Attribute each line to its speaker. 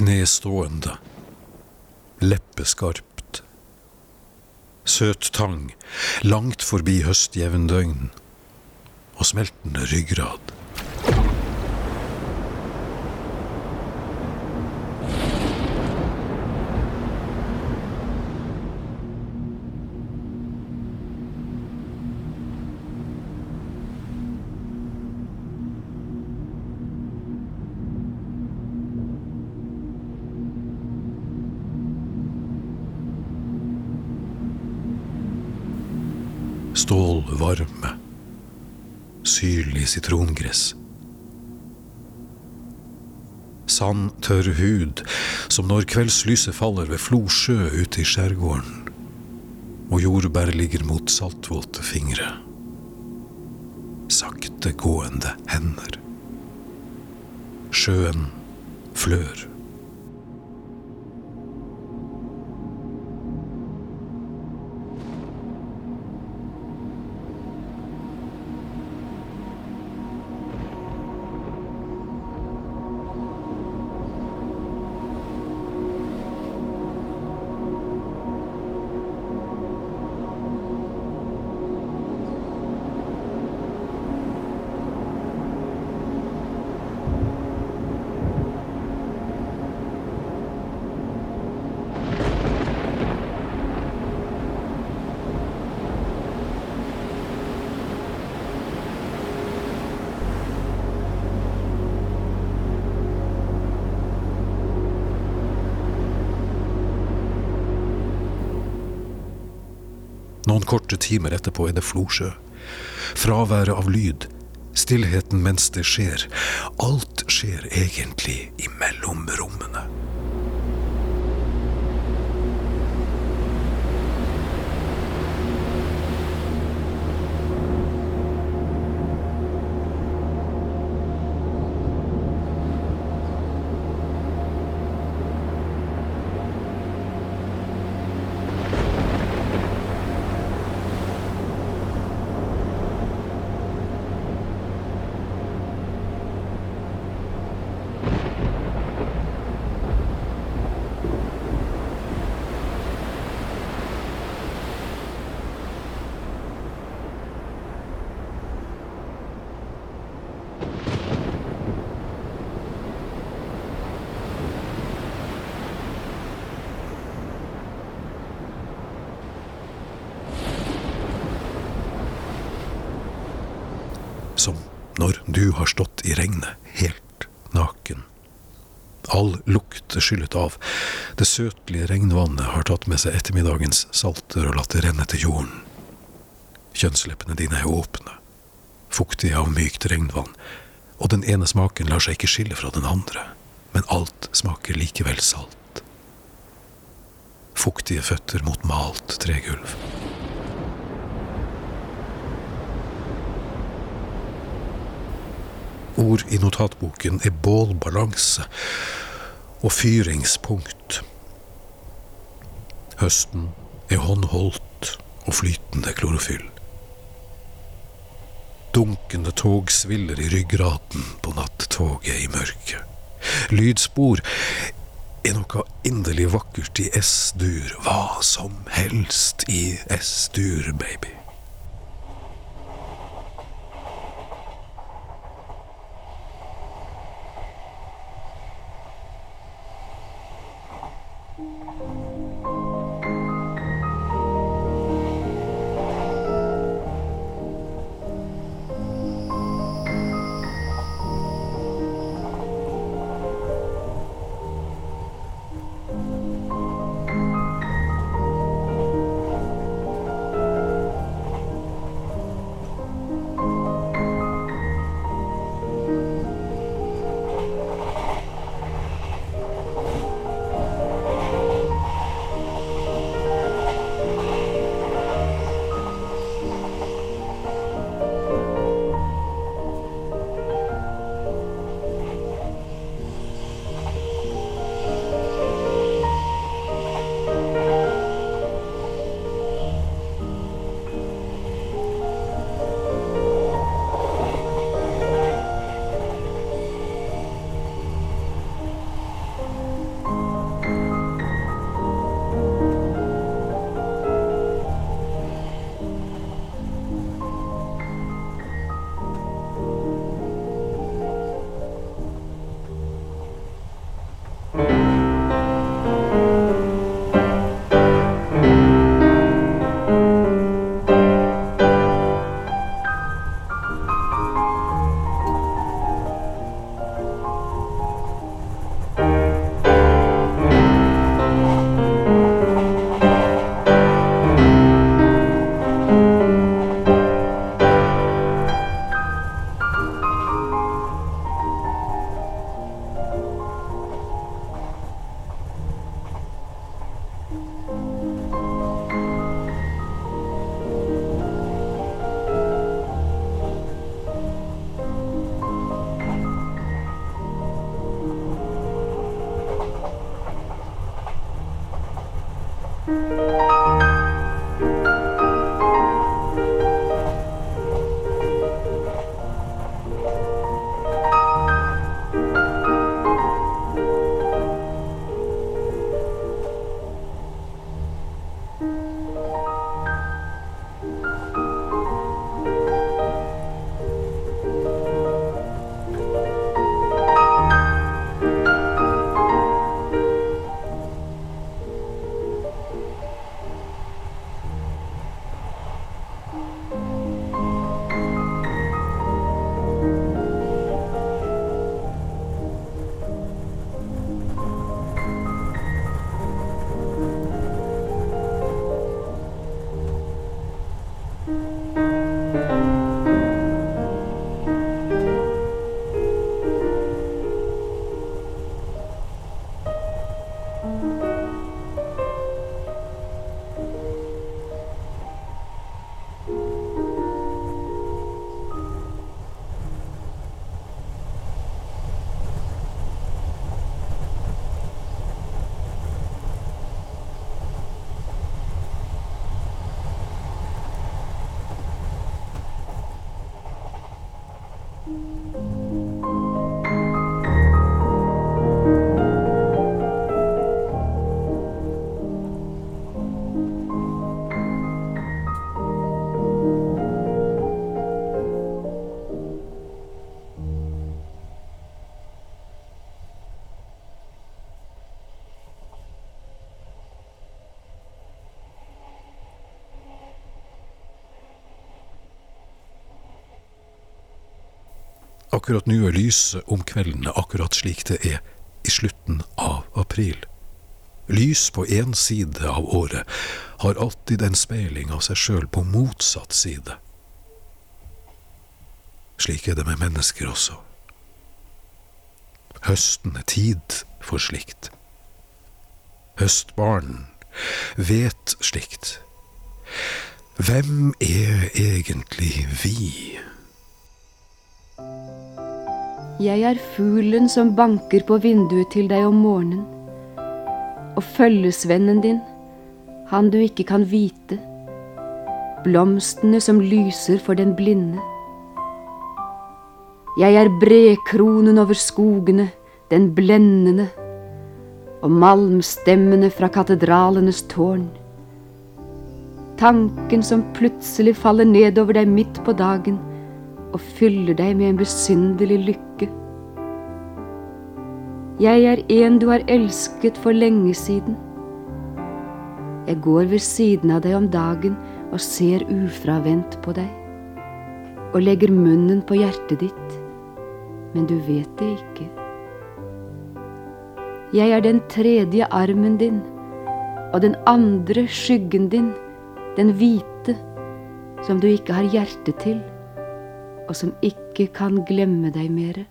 Speaker 1: Nedstående. Leppeskarpt. Søt tang, langt forbi høstjevndøgn. Og smeltende ryggrad. Stålvarme. Syrlig sitrongress. Sand, tørr hud, som når kveldslyset faller ved Flosjø ute i skjærgården, og jordbær ligger mot saltvåte fingre. Sakte gående hender. Sjøen flør. Noen korte timer etterpå er det Flosjø. Fraværet av lyd. Stillheten mens det skjer. Alt skjer egentlig imellom rommene. Som når du har stått i regnet helt naken. All lukt er skyllet av. Det søtlige regnvannet har tatt med seg ettermiddagens salter og latt det renne til jorden. Kjønnsleppene dine er åpne, fuktige av mykt regnvann, og den ene smaken lar seg ikke skille fra den andre, men alt smaker likevel salt. Fuktige føtter mot malt tregulv. Ord i notatboken er bålbalanse og fyringspunkt. Høsten er håndholdt og flytende klorofyll. Dunkende tog sviller i ryggraden på nattoget i mørket. Lydspor er noe inderlig vakkert i S-dur. Hva som helst i S-dur, baby. Akkurat nå er lyset om kveldene akkurat slik det er i slutten av april. Lys på én side av året har alltid en speiling av seg sjøl på motsatt side. Slik er det med mennesker også. Høsten er tid for slikt. Høstbarn vet slikt. Hvem er egentlig vi?
Speaker 2: Jeg er fuglen som banker på vinduet til deg om morgenen. Og følgesvennen din, han du ikke kan vite. Blomstene som lyser for den blinde. Jeg er bredkronen over skogene, den blendende. Og malmstemmene fra katedralenes tårn. Tanken som plutselig faller nedover deg midt på dagen og fyller deg med en besynderlig lykke. Jeg er en du har elsket for lenge siden. Jeg går ved siden av deg om dagen og ser ufravendt på deg, og legger munnen på hjertet ditt, men du vet det ikke. Jeg er den tredje armen din, og den andre skyggen din, den hvite, som du ikke har hjerte til og som ikke kan glemme deg mere.